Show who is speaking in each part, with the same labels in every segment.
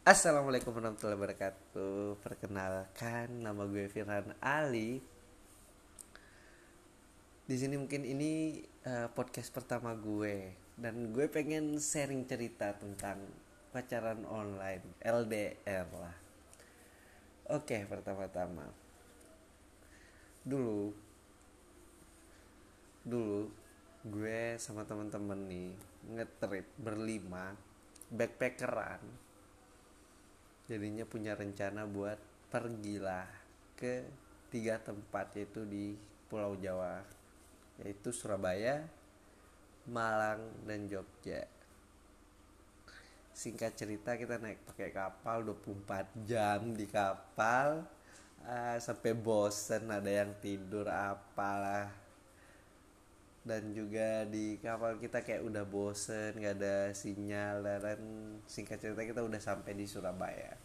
Speaker 1: Assalamualaikum warahmatullahi wabarakatuh. Perkenalkan nama gue Firhan Ali. Di sini mungkin ini uh, podcast pertama gue dan gue pengen sharing cerita tentang pacaran online LDR lah. Oke, pertama-tama. Dulu dulu gue sama temen-temen nih ngetrip berlima backpackeran jadinya punya rencana buat pergilah ke tiga tempat yaitu di Pulau Jawa yaitu Surabaya, Malang dan Jogja. Singkat cerita kita naik pakai kapal 24 jam di kapal uh, sampai bosen ada yang tidur apalah dan juga di kapal kita kayak udah bosen nggak ada sinyal dan singkat cerita kita udah sampai di Surabaya.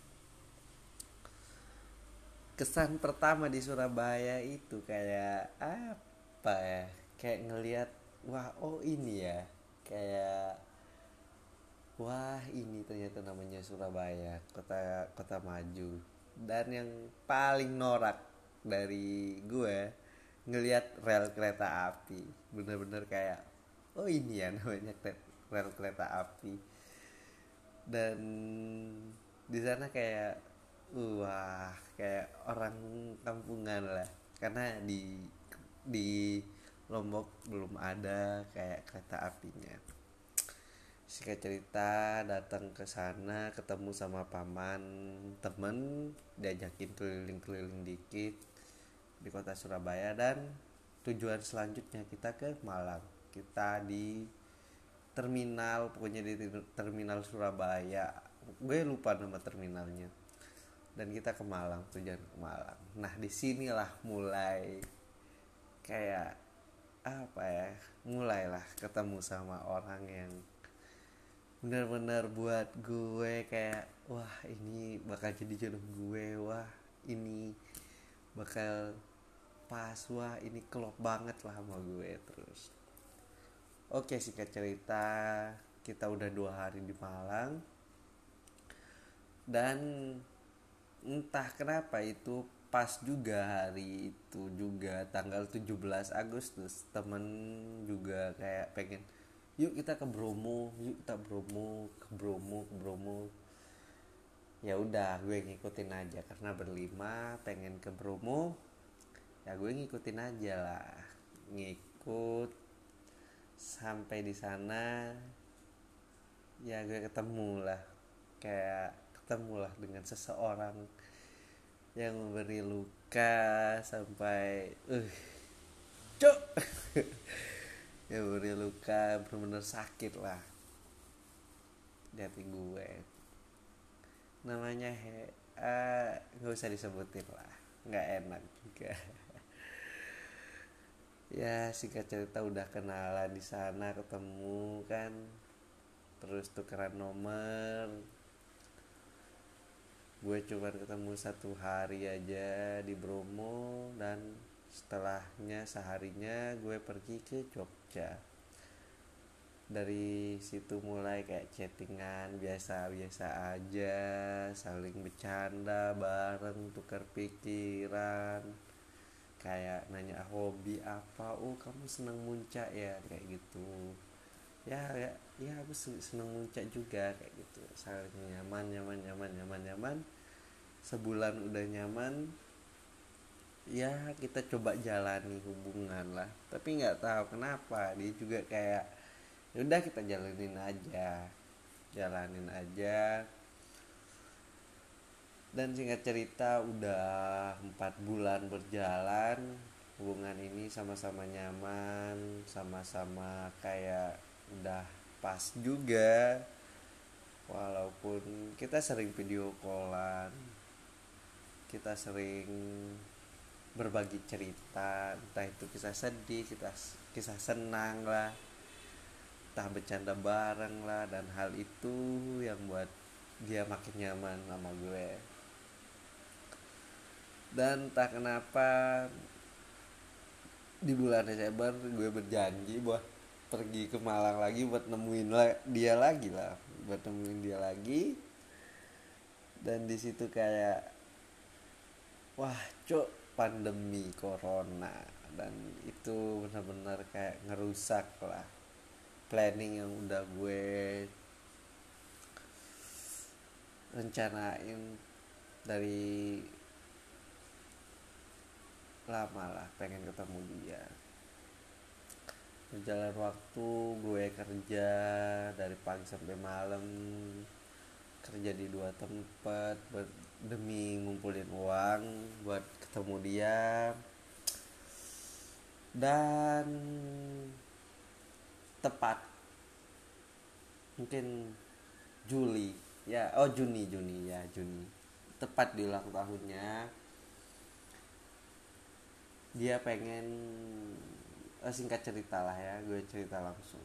Speaker 1: Kesan pertama di Surabaya itu kayak apa ya? Kayak ngelihat wah oh ini ya. Kayak wah ini ternyata namanya Surabaya kota kota maju. Dan yang paling norak dari gue ngelihat rel kereta api. Bener-bener kayak oh ini ya namanya rel kereta api. Dan di sana kayak wah kayak orang kampungan lah. Karena di di Lombok belum ada kayak kereta apinya. Singkat cerita datang ke sana ketemu sama paman temen diajakin keliling-keliling dikit di kota Surabaya dan tujuan selanjutnya kita ke Malang. Kita di terminal pokoknya di terminal Surabaya. Gue lupa nama terminalnya. Dan kita ke Malang tujuan ke Malang. Nah di sinilah mulai kayak apa ya mulailah ketemu sama orang yang benar-benar buat gue kayak wah ini bakal jadi jodoh gue. Wah ini bakal pas wah ini klop banget lah sama gue terus. Oke singkat cerita kita udah dua hari di Malang. Dan entah kenapa itu pas juga hari itu juga tanggal 17 Agustus temen juga kayak pengen yuk kita ke Bromo yuk kita Bromo ke Bromo ke Bromo. Ya udah gue ngikutin aja karena berlima pengen ke Bromo ya gue ngikutin aja lah. Ngikut sampai di sana ya gue ketemu lah. Kayak ketemu lah dengan seseorang yang memberi luka sampai uh cok yang memberi luka benar-benar sakit lah di hati gue. Namanya he uh, nggak usah disebutin lah. Nggak enak juga ya singkat cerita udah kenalan di sana ketemu kan. Terus tukeran nomor. Gue cuma ketemu satu hari aja di Bromo dan setelahnya seharinya gue pergi ke Jogja. Dari situ mulai kayak chattingan biasa-biasa aja saling bercanda bareng tukar pikiran kayak nanya hobi apa? Oh kamu seneng muncak ya kayak gitu. Ya ya ya aku seneng muncak juga kayak gitu. Saling nyaman nyaman nyaman nyaman nyaman. Sebulan udah nyaman ya kita coba jalani hubungan lah. Tapi nggak tahu kenapa dia juga kayak ya udah kita jalanin aja jalanin aja dan singkat cerita udah empat bulan berjalan hubungan ini sama-sama nyaman sama-sama kayak udah pas juga. Walaupun kita sering video callan kita sering berbagi cerita entah itu kisah sedih kita kisah senang lah entah bercanda bareng lah dan hal itu yang buat dia makin nyaman sama gue dan tak kenapa di bulan Desember gue berjanji buat pergi ke Malang lagi buat nemuin dia lagi lah buat nemuin dia lagi. Dan di situ kayak wah cok pandemi corona. Dan itu benar-benar kayak ngerusak lah planning yang udah gue rencanain dari lama lah pengen ketemu dia. Berjalan waktu gue kerja dari pagi sampai malam kerja di dua tempat demi ngumpulin uang buat ketemu dia. Dan tepat mungkin Juli ya oh Juni Juni ya Juni. Tepat di ulang tahunnya dia pengen oh, singkat cerita lah ya gue cerita langsung.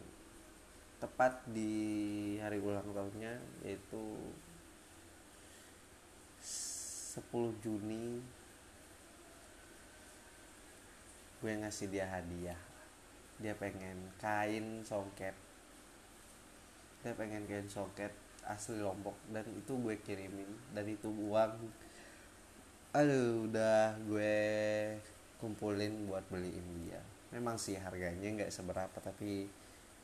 Speaker 1: Tepat di hari ulang tahunnya yaitu 10 Juni gue ngasih dia hadiah. Dia pengen kain songket. Dia pengen kain songket asli lombok dan itu gue kirimin dan itu uang. Aduh udah gue kumpulin buat beliin dia. Memang sih harganya nggak seberapa tapi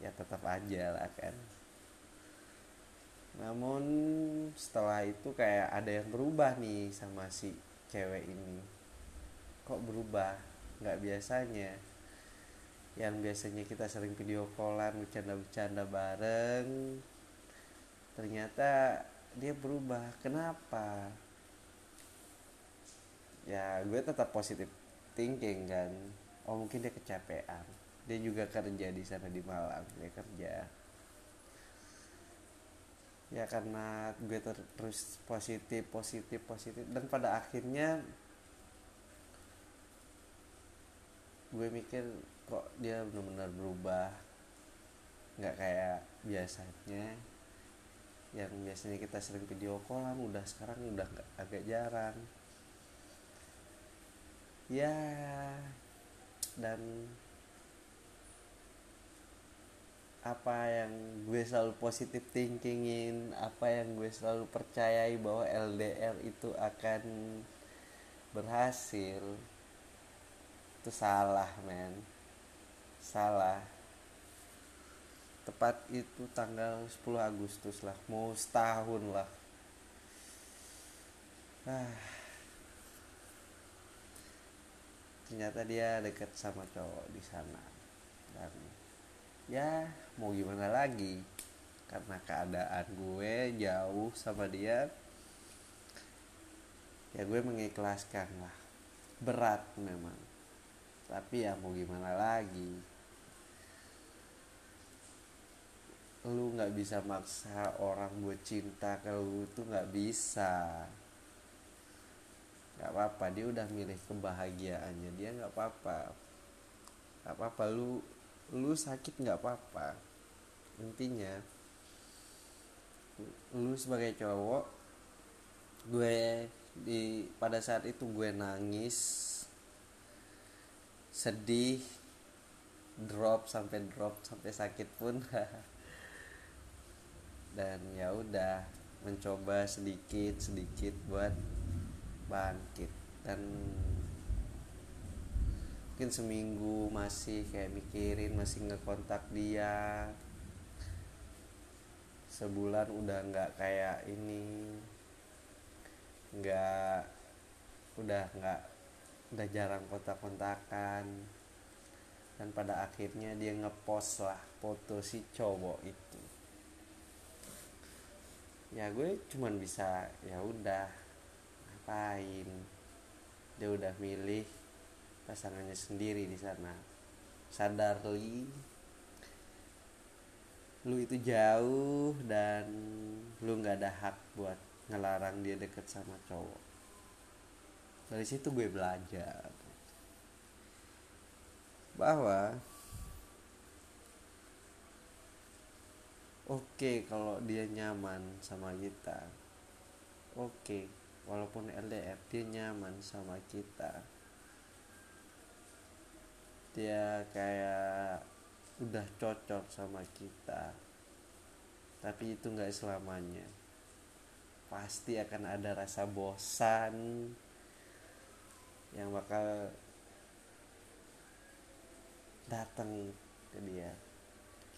Speaker 1: ya tetap aja lah kan. Namun setelah itu kayak ada yang berubah nih sama si cewek ini. Kok berubah? Nggak biasanya. Yang biasanya kita sering video callan bercanda-bercanda bareng ternyata dia berubah. Kenapa? Ya gue tetap positif thinking kan. Oh mungkin dia kecapean. Dia juga kerja di sana di Malang dia kerja. Ya karena gue terus positif positif positif. Dan pada akhirnya gue mikir kok dia benar-benar berubah? Nggak kayak biasanya. Yang biasanya kita sering video callan udah sekarang udah agak jarang ya dan apa yang gue selalu positif thinkingin apa yang gue selalu percayai bahwa LDR itu akan berhasil itu salah men. Salah. Tepat itu tanggal 10 Agustus lah mau setahun lah. Ah. Ternyata dia deket sama cowok di sana. Dan ya mau gimana lagi? Karena keadaan gue jauh sama dia ya gue mengikhlaskan lah. Berat memang. Tapi ya mau gimana lagi? Lu nggak bisa maksa orang buat cinta kalau lu tuh nggak bisa nggak apa-apa dia udah milih kebahagiaannya dia nggak apa-apa. Nggak apa-apa lu lu sakit nggak apa-apa. Intinya lu sebagai cowok gue di pada saat itu gue nangis sedih drop sampai drop sampai sakit pun. Dan ya udah mencoba sedikit sedikit buat bangkit. Dan mungkin seminggu masih kayak mikirin masih ngekontak dia. Sebulan udah nggak kayak ini. Nggak udah nggak udah jarang kontak-kontakan. Dan pada akhirnya dia ngepost lah foto si cowok itu. Ya gue cuman bisa ya udah ngapain. Dia udah milih pasangannya sendiri di sana. Sadar li lu itu jauh dan lu nggak ada hak buat ngelarang dia deket sama cowok. Dari situ gue belajar. Bahwa oke okay, kalau dia nyaman sama kita oke okay, walaupun LDR dia nyaman sama kita. Dia kayak udah cocok sama kita. Tapi itu nggak selamanya. Pasti akan ada rasa bosan yang bakal datang ke dia.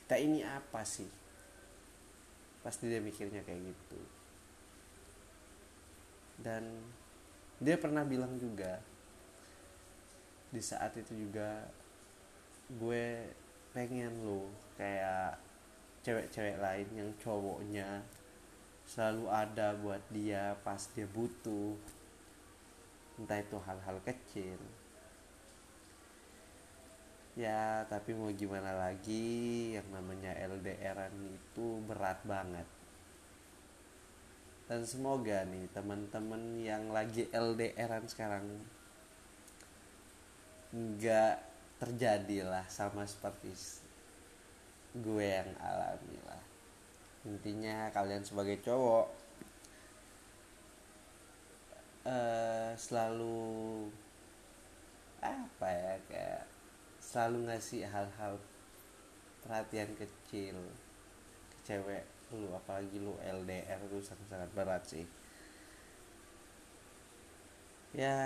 Speaker 1: Kita ini apa sih? Pasti dia mikirnya kayak gitu dan dia pernah bilang juga di saat itu juga gue pengen lo kayak cewek-cewek lain yang cowoknya selalu ada buat dia pas dia butuh. Entah itu hal-hal kecil. Ya tapi mau gimana lagi? Yang namanya LDRan itu berat banget dan semoga nih teman-teman yang lagi LDRan sekarang nggak terjadilah sama seperti gue yang alami lah. Intinya kalian sebagai cowok uh, selalu apa ya kayak selalu ngasih hal-hal perhatian kecil ke cewek lu apalagi lu LDR itu sangat-sangat berat sih. Ya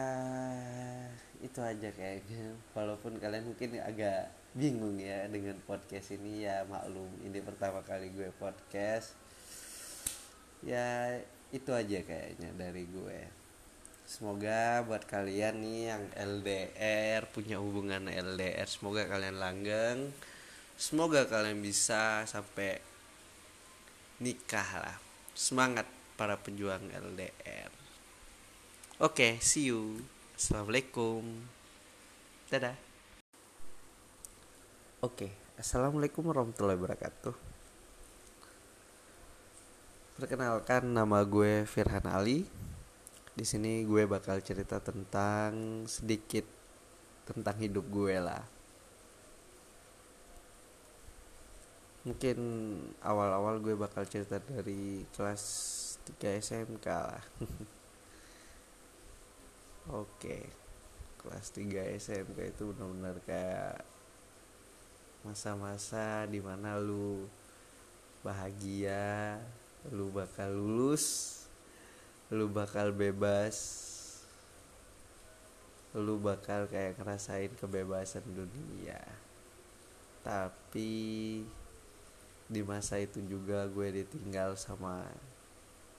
Speaker 1: itu aja kayaknya. Walaupun kalian mungkin agak bingung ya dengan podcast ini ya maklum ini pertama kali gue podcast. Ya itu aja kayaknya dari gue. Semoga buat kalian nih yang LDR punya hubungan LDR semoga kalian langgeng. Semoga kalian bisa sampai nikah lah semangat para pejuang LDR oke okay, see you assalamualaikum dadah Oke, okay. assalamualaikum warahmatullahi wabarakatuh. Perkenalkan nama gue Firhan Ali. Di sini gue bakal cerita tentang sedikit tentang hidup gue lah. Mungkin awal-awal gue bakal cerita dari kelas 3 SMK lah. Oke. Kelas 3 SMK itu benar-benar kayak masa-masa di mana lu bahagia lu bakal lulus lu bakal bebas lu bakal kayak ngerasain kebebasan dunia tapi di masa itu juga gue ditinggal sama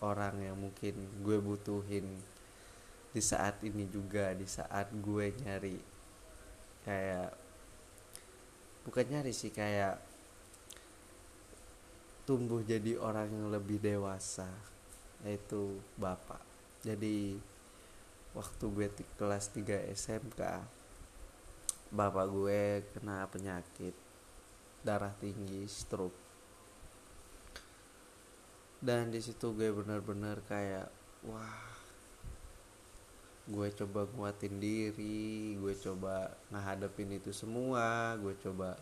Speaker 1: orang yang mungkin gue butuhin di saat ini juga di saat gue nyari kayak bukan nyari sih kayak tumbuh jadi orang yang lebih dewasa yaitu bapak. Jadi waktu gue di kelas 3 SMK bapak gue kena penyakit darah tinggi stroke dan di situ gue benar-benar kayak wah gue coba nguatin diri gue coba ngehadapin itu semua gue coba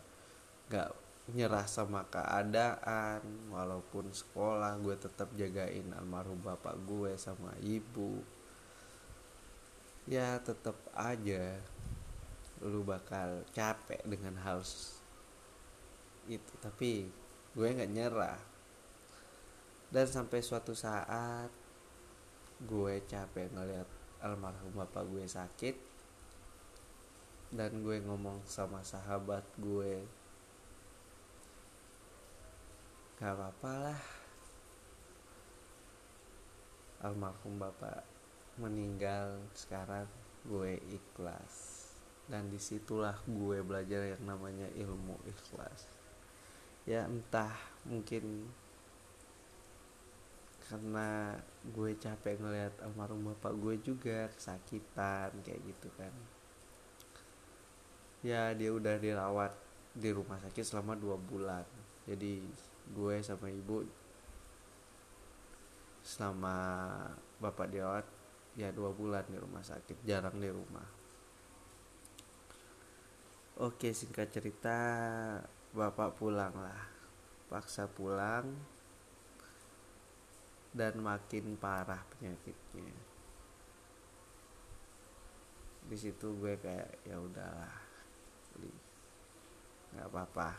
Speaker 1: gak nyerah sama keadaan walaupun sekolah gue tetap jagain almarhum bapak gue sama ibu. Ya tetap aja lu bakal capek dengan hal itu. Tapi gue nggak nyerah dan sampai suatu saat gue capek ngeliat almarhum bapak gue sakit dan gue ngomong sama sahabat gue gak apa-apa lah. Almarhum bapak meninggal sekarang gue ikhlas. Dan di situlah gue belajar yang namanya ilmu ikhlas. Ya entah mungkin karena gue capek ngeliat almarhum bapak gue juga kesakitan kayak gitu kan. Ya dia udah dirawat di rumah sakit selama dua bulan. Jadi gue sama ibu selama bapak dirawat ya dua bulan di rumah sakit jarang di rumah. Oke singkat cerita bapak pulang lah. Paksa pulang dan makin parah penyakitnya. Di situ gue kayak ya udahlah nggak apa-apa.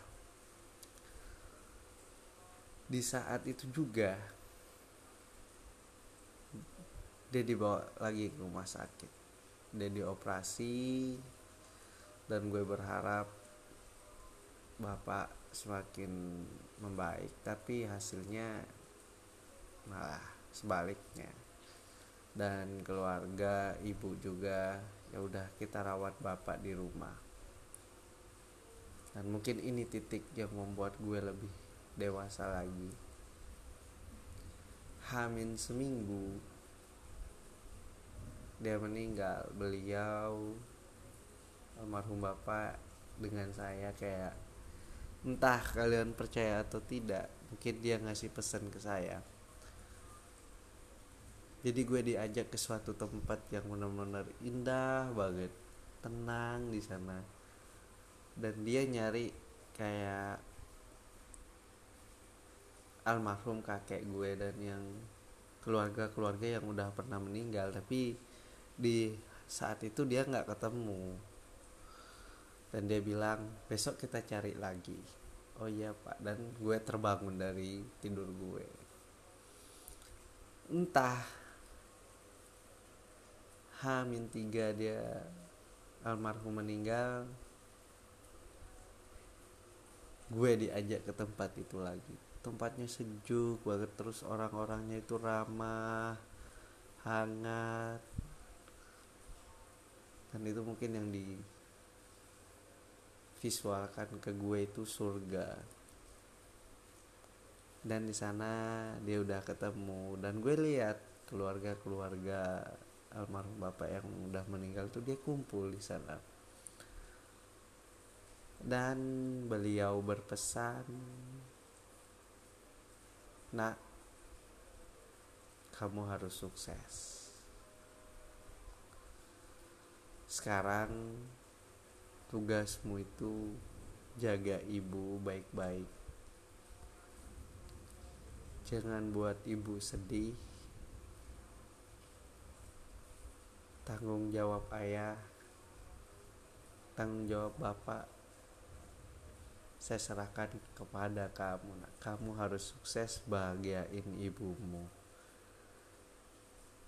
Speaker 1: Di saat itu juga dia dibawa lagi ke rumah sakit. Dia dioperasi dan gue berharap bapak semakin membaik. Tapi hasilnya malah sebaliknya. Dan keluarga ibu juga ya udah kita rawat bapak di rumah. Dan mungkin ini titik yang membuat gue lebih dewasa lagi. Hamin seminggu dia meninggal. Beliau almarhum bapak dengan saya kayak entah kalian percaya atau tidak mungkin dia ngasih pesan ke saya jadi gue diajak ke suatu tempat yang benar-benar indah banget tenang di sana. Dan dia nyari kayak almarhum kakek gue dan yang keluarga-keluarga yang udah pernah meninggal. Tapi di saat itu dia nggak ketemu. Dan dia bilang besok kita cari lagi. Oh iya pak. Dan gue terbangun dari tidur gue. Entah Hamin tiga dia almarhum meninggal. Gue diajak ke tempat itu lagi. Tempatnya sejuk banget terus orang-orangnya itu ramah hangat. Dan itu mungkin yang di visualkan ke gue itu surga. Dan di sana dia udah ketemu. Dan gue lihat keluarga-keluarga almarhum bapak yang udah meninggal tuh dia kumpul di sana. Dan beliau berpesan nak kamu harus sukses. Sekarang tugasmu itu jaga ibu baik-baik. Jangan buat ibu sedih tanggung jawab ayah. Tanggung jawab bapak. Saya serahkan kepada kamu nah, kamu harus sukses bahagiain ibumu.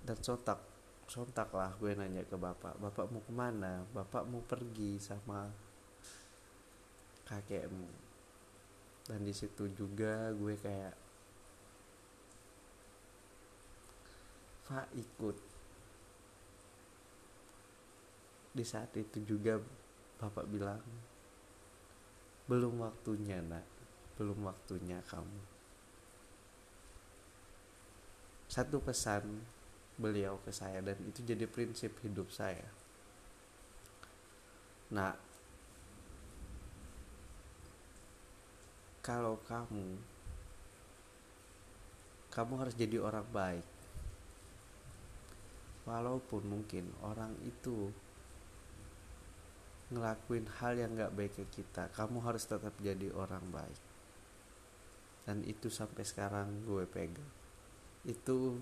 Speaker 1: Dan sontak sontak lah gue nanya ke bapak bapak mau ke mana? Bapak mau pergi sama kakekmu. Dan di situ juga gue kayak Pak ikut di saat itu juga bapak bilang belum waktunya nak. Belum waktunya kamu. Satu pesan beliau ke saya dan itu jadi prinsip hidup saya. Nah kalau kamu kamu harus jadi orang baik. Walaupun mungkin orang itu ngelakuin hal yang gak baik ke kita kamu harus tetap jadi orang baik. Dan itu sampai sekarang gue pegang. Itu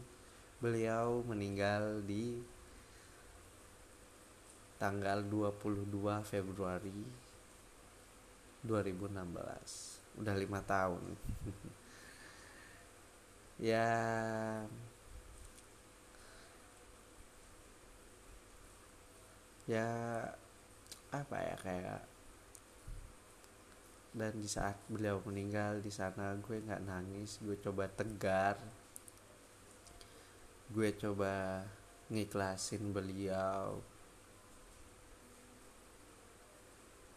Speaker 1: beliau meninggal di tanggal 22 Februari 2016 udah lima tahun. Ya ya apa ya kayak dan di saat beliau meninggal di sana gue nggak nangis gue coba tegar gue coba ngiklasin beliau.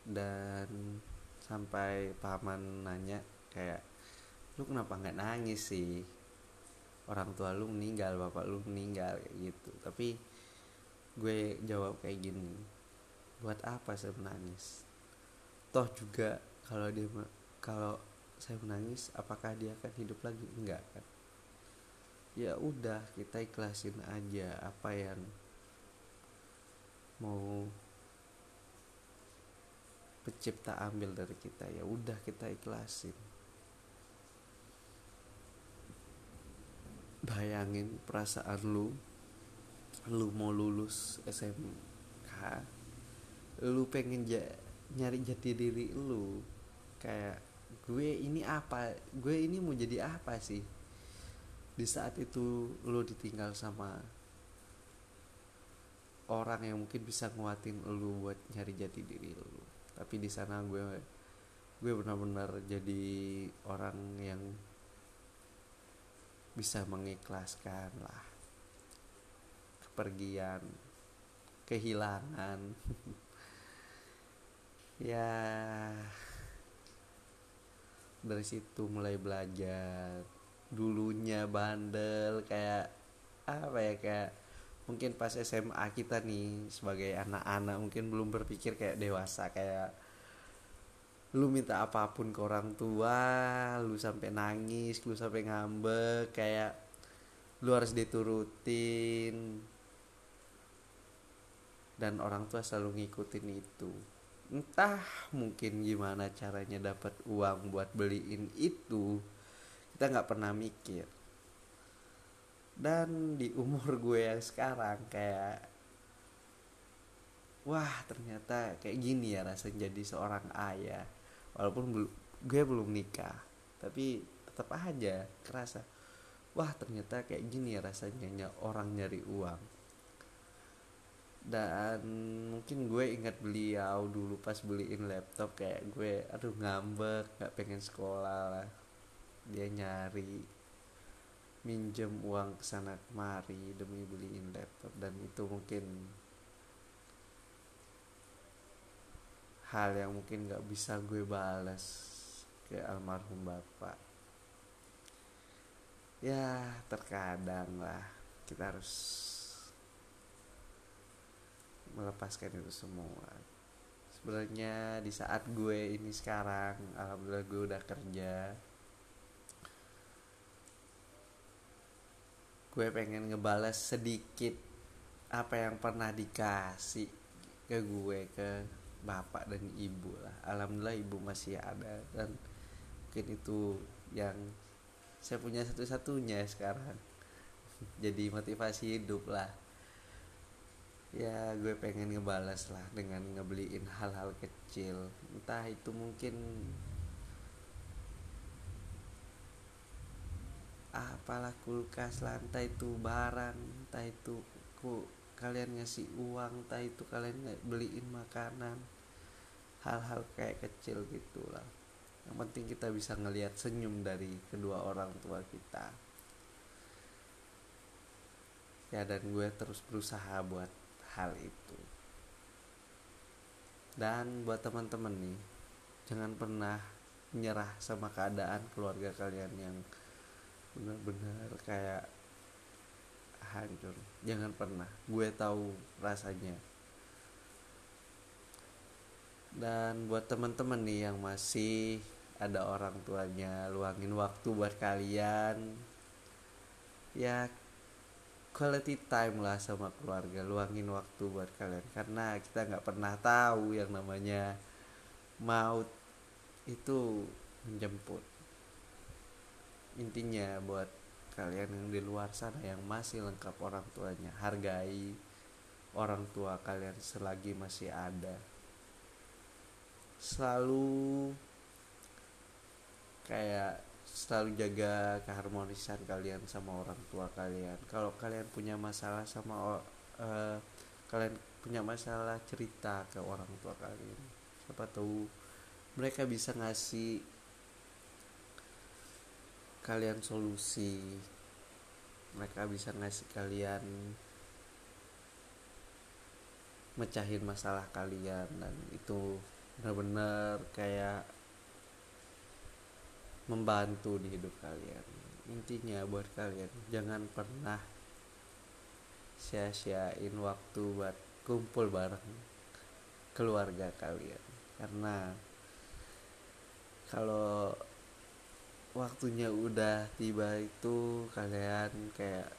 Speaker 1: Dan sampai paman nanya kayak lu kenapa nggak nangis sih? Orang tua lu meninggal bapak lu meninggal kayak gitu. Tapi gue jawab kayak gini buat apa saya menangis? Toh juga kalau dia kalau saya menangis apakah dia akan hidup lagi? Enggak kan? Ya udah kita ikhlasin aja apa yang mau pencipta ambil dari kita. Ya udah kita ikhlasin. Bayangin perasaan lu lu mau lulus SMK lu pengen ja, nyari jati diri lu kayak gue ini apa? Gue ini mau jadi apa sih? Di saat itu lu ditinggal sama orang yang mungkin bisa nguatin lu buat nyari jati diri lu. Tapi di sana gue gue benar-benar jadi orang yang bisa mengikhlaskan lah. Kepergian kehilangan ya dari situ mulai belajar. Dulunya bandel kayak apa ya kayak mungkin pas SMA kita nih sebagai anak-anak mungkin belum berpikir kayak dewasa kayak lu minta apa pun ke orang tua lu sampai nangis lu sampai ngambek kayak lu harus diturutin. Dan orang tua selalu ngikutin itu entah mungkin gimana caranya dapat uang buat beliin itu kita nggak pernah mikir. Dan di umur gue yang sekarang kayak wah ternyata kayak gini ya rasanya jadi seorang ayah. Walaupun gue belum nikah tapi tetap aja kerasa wah ternyata kayak gini ya rasanya orang nyari uang dan mungkin gue ingat beliau dulu pas beliin laptop kayak gue aduh ngambek nggak pengen sekolah lah. Dia nyari minjem uang ke sana kemari demi beliin laptop. Dan itu mungkin hal yang mungkin nggak bisa gue balas ke almarhum bapak. Ya terkadang lah kita harus melepaskan itu semua. Sebenarnya di saat gue ini sekarang alhamdulillah gue udah kerja. Gue pengen ngebalas sedikit apa yang pernah dikasih ke gue ke bapak dan ibu lah. Alhamdulillah ibu masih ada dan mungkin itu yang saya punya satu-satunya sekarang. Jadi motivasi hidup lah ya gue pengen ngebalas lah dengan ngebeliin hal-hal kecil. Entah itu mungkin apalah kulkas lantai itu barang entah itu ku kalian ngasih uang entah itu kalian beliin makanan. Hal-hal kayak kecil gitulah yang penting kita bisa ngelihat senyum dari kedua orang tua kita. Ya dan gue terus berusaha buat hal itu. Dan buat teman-teman nih jangan pernah menyerah sama keadaan keluarga kalian yang benar-benar kayak hancur. Jangan pernah. Gue tahu rasanya. Dan buat teman-teman nih yang masih ada orang tuanya luangin waktu buat kalian ya quality time lah sama keluarga. Luangin waktu buat kalian. Karena kita nggak pernah tahu yang namanya maut itu menjemput. Intinya buat kalian yang di luar sana yang masih lengkap orang tuanya hargai orang tua kalian selagi masih ada. Selalu kayak selalu jaga keharmonisan kalian sama orang tua kalian. Kalau kalian punya masalah sama uh, kalian punya masalah cerita ke orang tua kalian siapa tahu mereka bisa ngasih kalian solusi. Mereka bisa ngasih kalian mecahin masalah kalian dan itu benar-benar kayak membantu di hidup kalian. Intinya buat kalian jangan pernah sia-siain waktu buat kumpul bareng keluarga kalian. Karena kalau waktunya udah tiba itu kalian kayak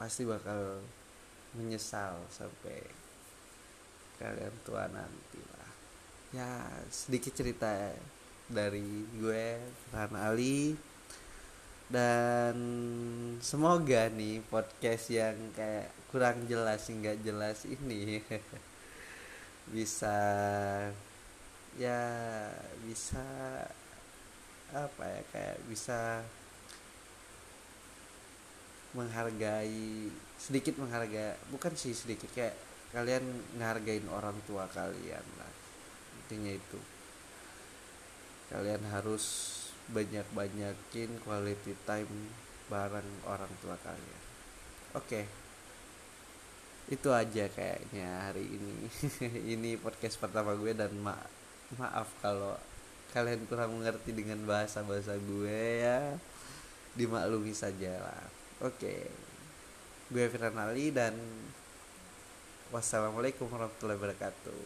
Speaker 1: pasti bakal menyesal sampai kalian tua nanti lah. Ya sedikit cerita dari gue Ran Ali. Dan semoga nih podcast yang kayak kurang jelas hingga jelas ini bisa ya bisa apa ya kayak bisa menghargai sedikit menghargai bukan sih sedikit kayak kalian ngehargain orang tua kalian lah intinya itu kalian harus banyak-banyakin quality time bareng orang tua kalian oke okay. itu aja kayaknya hari ini ini podcast pertama gue dan ma maaf kalau kalian kurang mengerti dengan bahasa bahasa gue ya dimaklumi saja lah oke okay. gue Firman Ali dan wassalamualaikum warahmatullahi wabarakatuh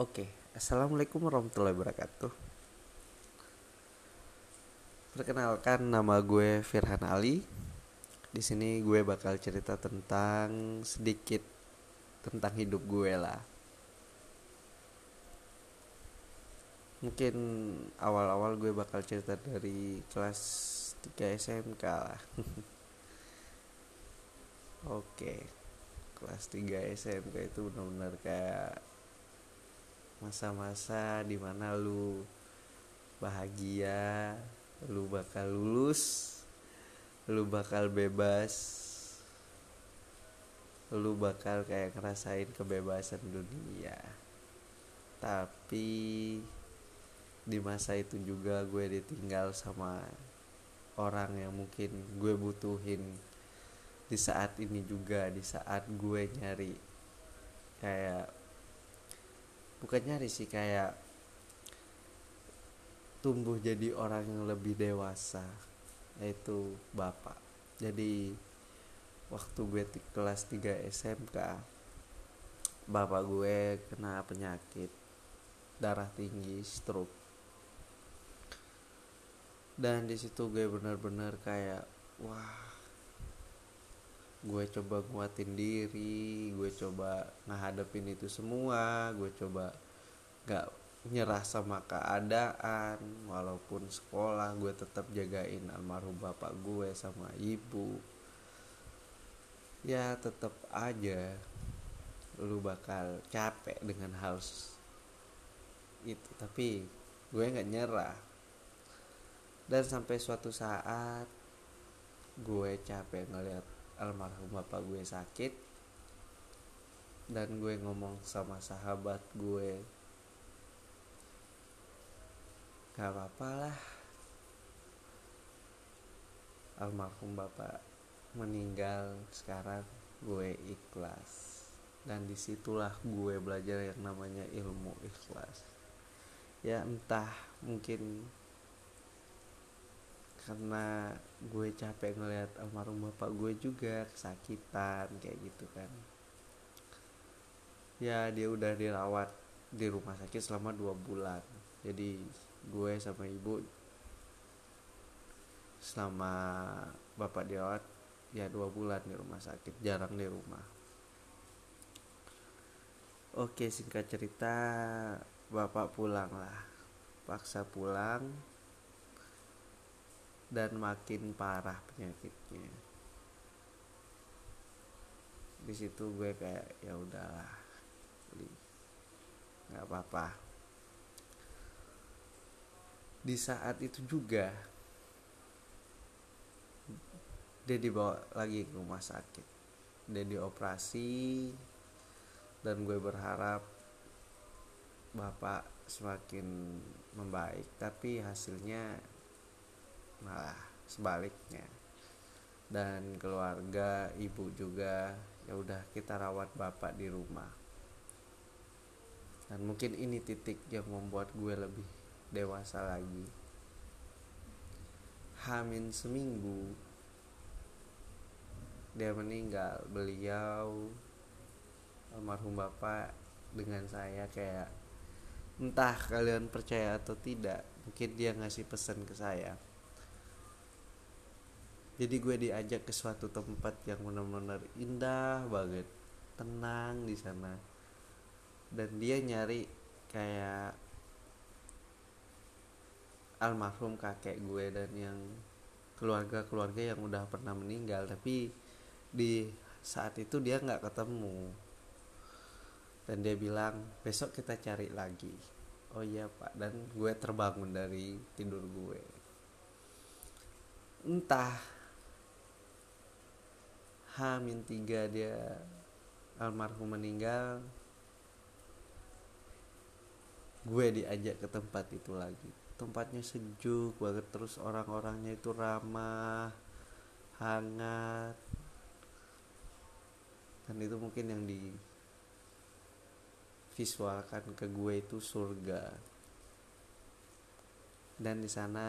Speaker 1: oke okay. Assalamualaikum warahmatullahi wabarakatuh. Perkenalkan nama gue Firhan Ali. Di sini gue bakal cerita tentang sedikit tentang hidup gue lah. Mungkin awal-awal gue bakal cerita dari kelas 3 SMK lah. Oke kelas 3 SMK itu benar-benar kayak masa-masa di mana lu bahagia lu bakal lulus lu bakal bebas lu bakal kayak ngerasain kebebasan dunia. Tapi di masa itu juga gue ditinggal sama orang yang mungkin gue butuhin. Di saat ini juga di saat gue nyari kayak bukan nyari sih kayak tumbuh jadi orang yang lebih dewasa yaitu bapak. Jadi waktu gue di kelas 3 SMK bapak gue kena penyakit darah tinggi stroke. Dan di situ gue benar-benar kayak wah gue coba nguatin diri gue coba ngehadapin itu semua gue coba gak nyerah sama keadaan walaupun sekolah gue tetap jagain almarhum bapak gue sama ibu. Ya tetap aja lu bakal capek dengan hal itu. Tapi gue nggak nyerah. Dan sampai suatu saat gue capek ngeliat almarhum bapak gue sakit dan gue ngomong sama sahabat gue gak apa-apa lah. Almarhum bapak meninggal sekarang gue ikhlas. Dan di situlah gue belajar yang namanya ilmu ikhlas. Ya entah mungkin karena gue capek ngeliat almarhum bapak gue juga kesakitan kayak gitu kan. Ya dia udah dirawat di rumah sakit selama dua bulan. Jadi gue sama ibu selama bapak dirawat ya dua bulan di rumah sakit jarang di rumah. Oke singkat cerita bapak pulang lah. Paksa pulang dan makin parah penyakitnya. Di situ gue kayak ya udahlah nggak apa-apa. Di saat itu juga dia dibawa lagi ke rumah sakit. Dia dioperasi dan gue berharap bapak semakin membaik. Tapi hasilnya malah sebaliknya. Dan keluarga ibu juga ya udah kita rawat bapak di rumah. Dan mungkin ini titik yang membuat gue lebih dewasa lagi. Hamin seminggu dia meninggal. Beliau almarhum bapak dengan saya kayak entah kalian percaya atau tidak mungkin dia ngasih pesan ke saya jadi gue diajak ke suatu tempat yang benar-benar indah banget tenang di sana. Dan dia nyari kayak almarhum kakek gue dan yang keluarga-keluarga yang udah pernah meninggal. Tapi di saat itu dia nggak ketemu. Dan dia bilang besok kita cari lagi. Oh iya pak. Dan gue terbangun dari tidur gue. Entah Hamin tiga dia almarhum meninggal gue diajak ke tempat itu lagi. Tempatnya sejuk banget terus orang-orangnya itu ramah hangat. Dan itu mungkin yang di visualkan ke gue itu surga. Dan di sana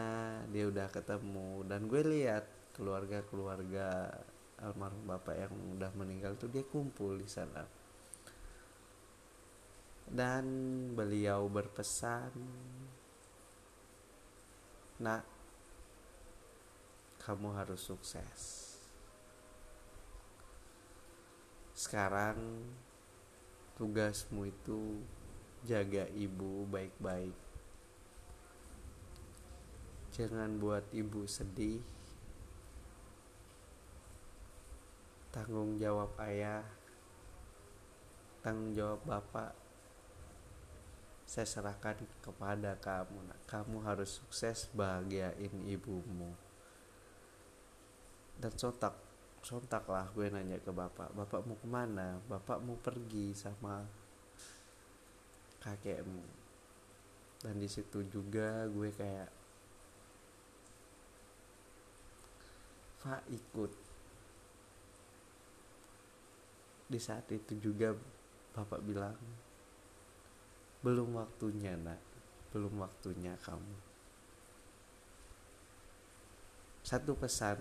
Speaker 1: dia udah ketemu dan gue lihat keluarga-keluarga almarhum bapak yang udah meninggal tuh dia kumpul di sana. Dan beliau berpesan nak kamu harus sukses. Sekarang tugasmu itu jaga ibu baik-baik. Jangan buat ibu sedih tanggung jawab ayah tanggung jawab bapak. Saya serahkan kepada kamu nah, kamu harus sukses bahagiain ibumu. Dan sontak sontaklah gue nanya ke bapak bapak mau ke mana? Bapak mau pergi sama kakekmu. Dan di situ juga gue kayak Fa ikut di saat itu juga bapak bilang belum waktunya nak. Belum waktunya kamu. Satu pesan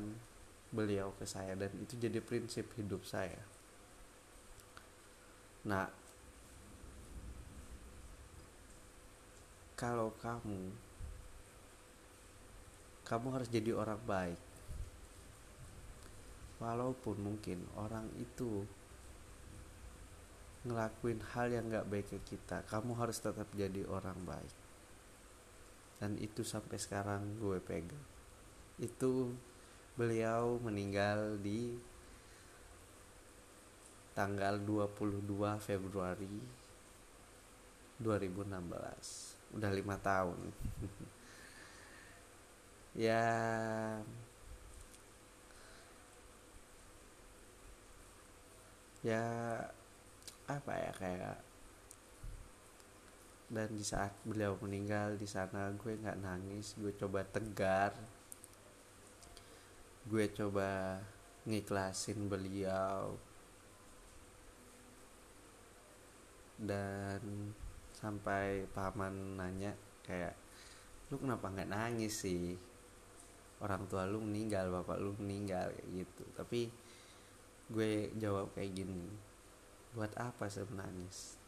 Speaker 1: beliau ke saya dan itu jadi prinsip hidup saya. Nah kalau kamu kamu harus jadi orang baik. Walaupun mungkin orang itu ngelakuin hal yang gak baik ke kita kamu harus tetap jadi orang baik. Dan itu sampai sekarang gue pegang. Itu beliau meninggal di tanggal 22 Februari 2016 udah lima tahun. Ya ya apa ya kayak dan di saat beliau meninggal di sana gue nggak nangis gue coba tegar gue coba ngiklasin beliau. Dan sampai paman nanya kayak lu kenapa nggak nangis sih? Orang tua lu meninggal bapak lu meninggal kayak gitu. Tapi gue jawab kayak gini buat apa saya menangis?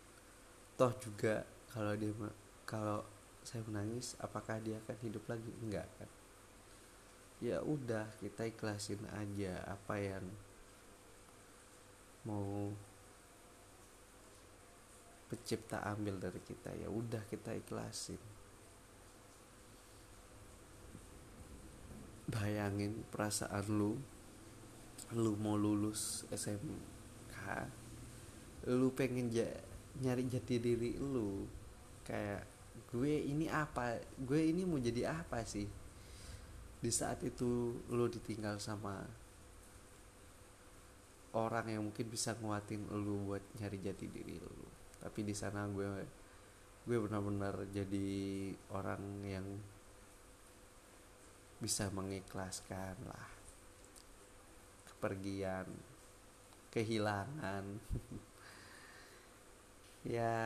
Speaker 1: Toh juga kalau dia kalau saya menangis apakah dia akan hidup lagi? Enggak kan? Ya udah kita ikhlasin aja apa yang mau pencipta ambil dari kita. Ya udah kita ikhlasin. Bayangin perasaan lu lu mau lulus SMK lu pengen ja, nyari jati diri lu kayak gue ini apa? Gue ini mau jadi apa sih? Di saat itu lu ditinggal sama orang yang mungkin bisa nguatin lu buat nyari jati diri lu. Tapi di sana gue gue benar-benar jadi orang yang bisa mengikhlaskan lah. Kepergian kehilangan ya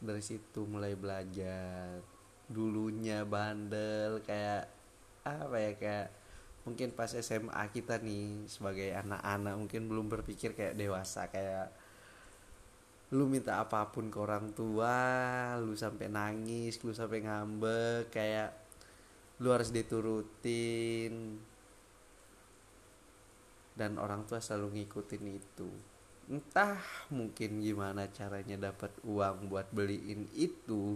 Speaker 1: dari situ mulai belajar. Dulunya bandel kayak apa ya kayak mungkin pas SMA kita nih sebagai anak-anak mungkin belum berpikir kayak dewasa kayak lu minta apa pun ke orang tua lu sampai nangis lu sampai ngambek kayak lu harus diturutin. Dan orang tua selalu ngikutin itu entah mungkin gimana caranya dapat uang buat beliin itu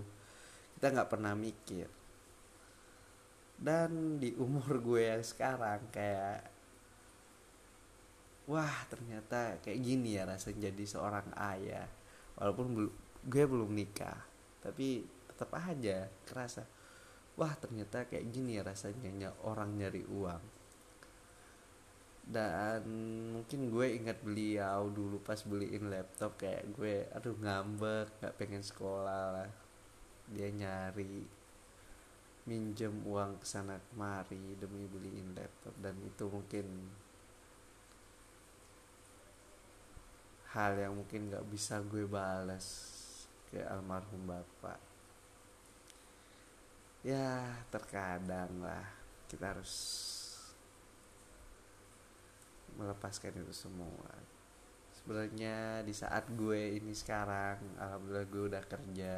Speaker 1: kita nggak pernah mikir. Dan di umur gue yang sekarang kayak wah ternyata kayak gini ya rasanya jadi seorang ayah. Walaupun gue belum nikah tapi tetap aja kerasa wah ternyata kayak gini ya rasanya orang nyari uang dan mungkin gue ingat beliau dulu pas beliin laptop kayak gue aduh ngambek gak pengen sekolah lah. Dia nyari minjem uang ke sana kemari demi beliin laptop. Dan itu mungkin hal yang mungkin gak bisa gue balas ke almarhum bapak. Ya terkadang lah kita harus melepaskan itu semua. Sebenarnya di saat gue ini sekarang alhamdulillah gue udah kerja.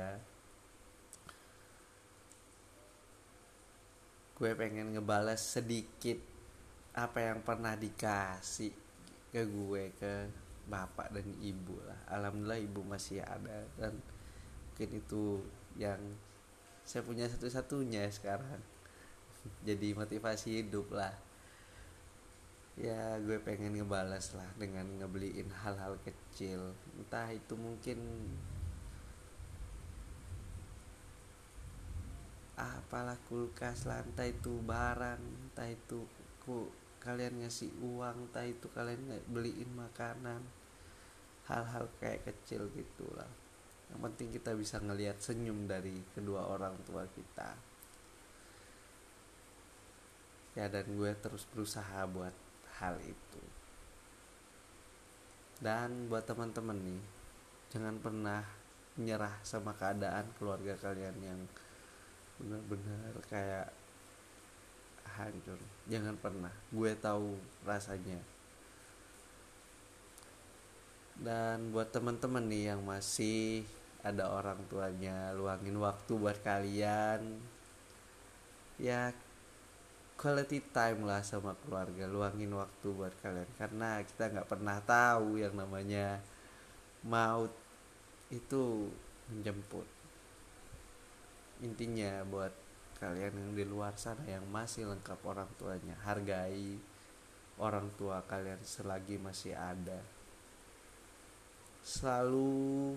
Speaker 1: Gue pengen ngebalas sedikit apa yang pernah dikasih ke gue ke bapak dan ibu lah. Alhamdulillah ibu masih ada dan mungkin itu yang saya punya satu-satunya sekarang. Jadi motivasi hidup lah ya gue pengen ngebalas lah dengan ngebeliin hal-hal kecil. Entah itu mungkin apalah kulkas lah entah itu barang entah itu ku kalian ngasih uang entah itu kalian beliin makanan. Hal-hal kayak kecil gitulah yang penting kita bisa ngelihat senyum dari kedua orang tua kita. Ya dan gue terus berusaha buat hal itu. Dan buat teman-teman nih jangan pernah menyerah sama keadaan keluarga kalian yang benar-benar kayak hancur. Jangan pernah. Gue tahu rasanya. Dan buat teman-teman nih yang masih ada orang tuanya luangin waktu buat kalian ya quality time lah sama keluarga luangin waktu buat kalian. Karena kita nggak pernah tahu yang namanya maut itu menjemput. Intinya buat kalian yang di luar sana yang masih lengkap orang tuanya hargai orang tua kalian selagi masih ada. Selalu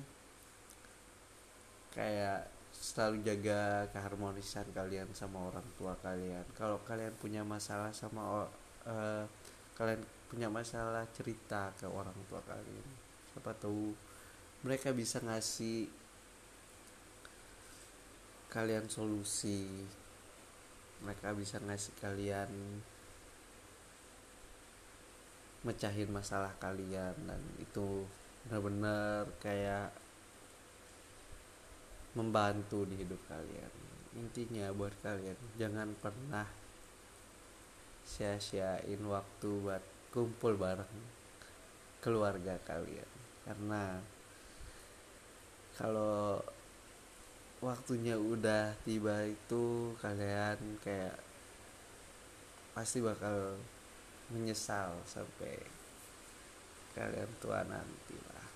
Speaker 1: kayak selalu jaga keharmonisan kalian sama orang tua kalian. Kalau kalian punya masalah sama uh, kalian punya masalah cerita ke orang tua kalian. Siapa tahu mereka bisa ngasih kalian solusi. Mereka bisa ngasih kalian mecahin masalah kalian dan itu benar-benar kayak membantu di hidup kalian. Intinya buat kalian jangan pernah sia-siain waktu buat kumpul bareng keluarga kalian. Karena kalau waktunya udah tiba itu kalian kayak pasti bakal menyesal sampai kalian tua nanti lah.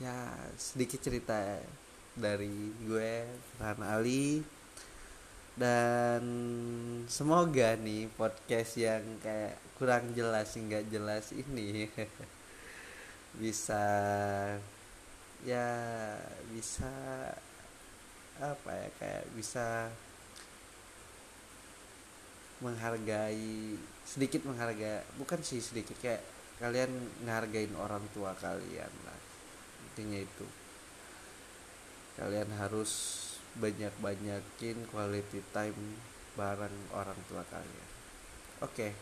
Speaker 1: Ya sedikit cerita dari gue Ran Ali. Dan semoga nih podcast yang kayak kurang jelas nggak jelas ini bisa ya bisa apa ya kayak bisa menghargai sedikit menghargai bukan sih sedikit kayak kalian ngehargain orang tua kalian lah intinya itu kalian harus banyak-banyakin quality time bareng orang tua kalian. Oke. Okay.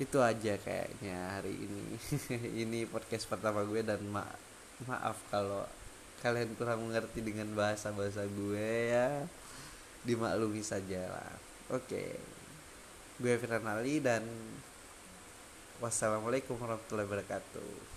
Speaker 1: itu aja kayaknya hari ini. Ini podcast pertama gue dan ma maaf kalau kalian kurang mengerti dengan bahasa-bahasa gue ya. Dimaklumi saja lah oke. Okay. gue Firman Ali dan Wassalamualaikum warahmatullahi wabarakatuh